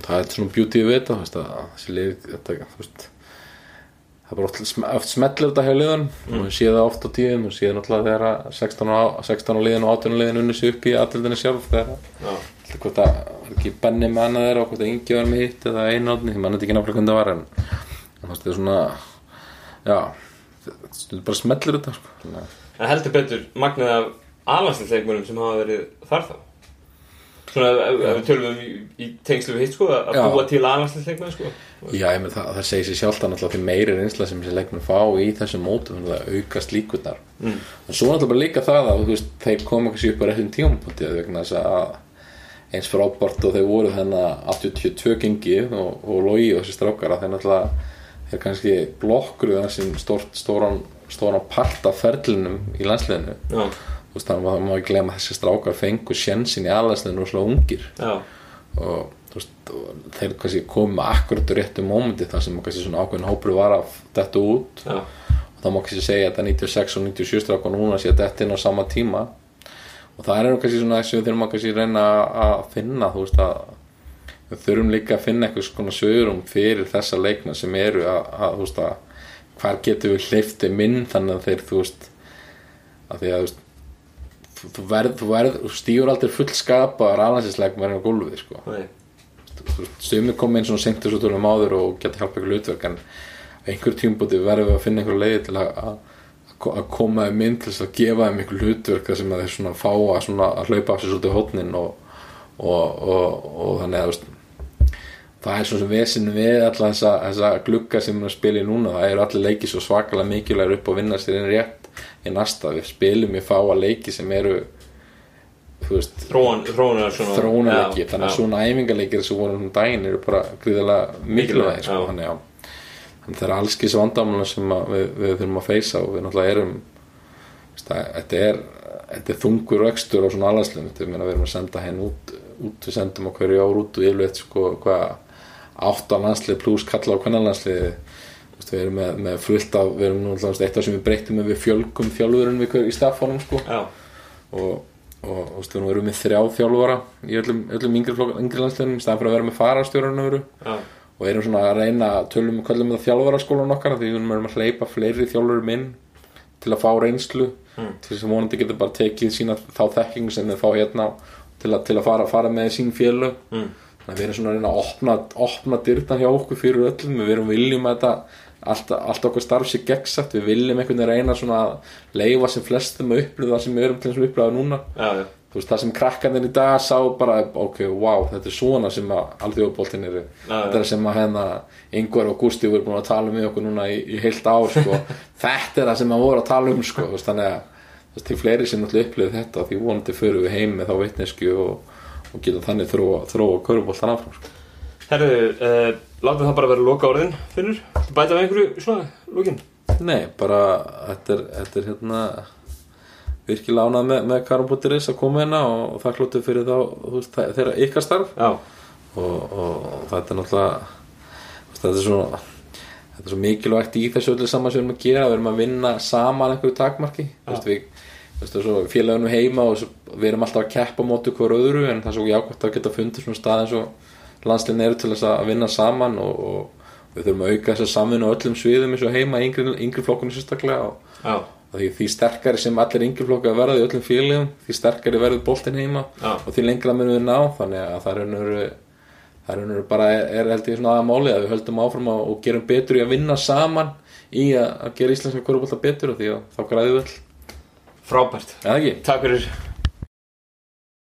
það er svona beauty við þetta það er bara oft, sm- oft smetlir þetta hjá liðan og við séð það oft á tíðum og séð náttúrulega þegar að 16 á, 16 á liðin og 18 á liðin unni sig upp í aðlildinni sjálf þegar Þetta hvort að var ekki Benni með annað þeirra og hvort að Ingi var með hitt eða einátni, ég mann þetta ekki náttúrulega hvernig það var en þetta er svona já, þetta bara smellir þetta sko. En heldur betur magnið af alansleikmunum sem hafa verið þar þá Svona ef, við tölum um í, tengslu við hitt sko að Já. búa til alansleikmunum sko Já, ég með það, það segir sér sjálft að náttúrulega því meiri reynsla sem þessi leikmenn fá í þessum mótum þannig að aukast líkurnar Mm. en svo náttúrulega bara líka það að veist, þeir koma ekki upp á réttum tímapunkti vegna þess að eins frábært og þeir voru þennan 82 gengi og, og logi og þessi strákar að þeir náttúrulega þeir kannski blokkruðu þessi stórt, stóran, stóran part af ferlinum í þú veist, þannig að glemma að þessi strákar fengu sjensin í aðlandsliðinu og slá ungir. Já, og þú veist, og þeir kannski með akkurat á réttu mómenti þar sem kannski svona ákveðin hópur var að detta út. Já, og þá má kannski segja að þetta 96 og 97 strákar núna sé að detta inn á sama tíma. Og það er kannski svona þess að við þurfum að kannski reyna að finna þú veist að við þurfum líka að finna eitthvað svona sögurum fyrir þessa leikna sem eru að, að þú veist að hvar getum við hleyfti minn þannig að þeir þú veist að því að þú veist þú, verð, þú verð, þú stígur aldrei full skapaðar aðlansinsleikmar á gólfið sko. Nei, sumir koma inn svona senkt þessu tónum áður og geta hjálpa ykkur hlutverk en einhver tímpúti verðum við að finna einhver leiði til að, að, að koma þeim inn til að gefa þeim einhver hlutverk þar sem að þeir svona fá að, svona, að hlaupa af sér svolítið hótnin og, og, og, og þannig að það er svona sem vesinu við alla þessa, þessa glugga sem við í núna. Það eru allir leiki svo svakalega mikilvægur upp og vinna sér inn rétt í næsta. Við spilum í fáa leiki sem eru veist þróunarleiki Já, þannig að svona æfingarleikir sem voru um daginn eru bara gríðarlega mikilvægir sko, þannig að það er allskis vandamála sem við, við þurfum að feysa og við náttúrulega erum þetta er þetta er þungur vextur á svona alhanslum við erum að senda henn út, út við sendum á hverju ár út og yfirleitt sko hvað átt á landslið pluss kalla á hvernig landslið við erum með, með fullt af við erum nú alltaf eitt af sem við breytum með við fjölgum þjálfurinn við í staffonum sko. Og, og þú veist, við erum með þrjá þjálfara í öllum, öllum yngri, yngri landsliðum í staðan fyrir að vera með farastjórun já, og erum svona að reyna að tölum kallum það þjálfaraskólan okkar því við erum að hleypa fleiri þjálfurum inn til að fá reynslu. Mm. til þess að vonandi getur bara tekið sína þá þekking sem þeir fá hérna til að, til að fara, fara með sín félög. Mm. þannig að við erum svona að reyna að opna, opna dyrtan hjá okkur fyrir öllum. Við erum viljum að þetta allt, allt okkur starf sér gegnsætt við viljum einhvern veginn reyna svona að leifa sem flestum að upplifa það sem við erum til að upplifa núna já, já, þú veist, það sem krakkarnir í dag sá bara, ok, wow, þetta er svona sem að alþjóðbóltin eru þetta er sem að hérna Ingvar og Gústi voru búin að tala um okkur núna í, í heilt ár sko. *laughs* þetta er það sem að voru að tala um sko. veist, þannig að til fleiri sem upplifið þetta því vonandi fyrir við heim með þá veitnesku og, og geta þannig þróa, þróa körubóltan áfram sko. Herðu, uh, látum það bara vera loka orðin Finnur, Þú bæta við einhverju svona lókin Nei, bara þetta er, þetta er hérna virkilega ánað með, með karubóttiris að koma hérna og, og það klótið fyrir þá veist, þeirra ykkar starf. Já, og, og þetta er náttúrulega þetta er svo þetta er svo mikilvægt í þessu öllu saman sem við erum að gera. Við erum að vinna saman einhverju takmarki. Veist, við veist, svo félagunum heima og svo, við erum alltaf að keppa á móti hver öðru en það er svo jákvæmt að geta fundið svona stað eins og landsliðin eru til þess að vinna saman og, og við þurfum að auka þessa samvinnu á öllum sviðum eins og heima yngri, yngri flokkunni sérstaklega og, og því, því sterkari sem allir yngri flokku að verða í öllum félagum því sterkari verður boltinn heima Já. og því lengra munum við ná. Þannig að það er raunur bara er, er held ég svona aða máli að við höldum áfram að, og gerum betur í að vinna saman í að, að gera íslenska korfbólta betur og því að þá græðum við all frábært. Ekki? Takk fyrir